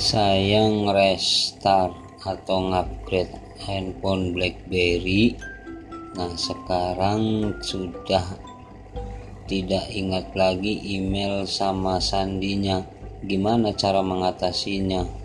sayang restart atau upgrade handphone BlackBerry. Nah sekarang sudah tidak ingat lagi email sama sandinya. Gimana cara mengatasinya?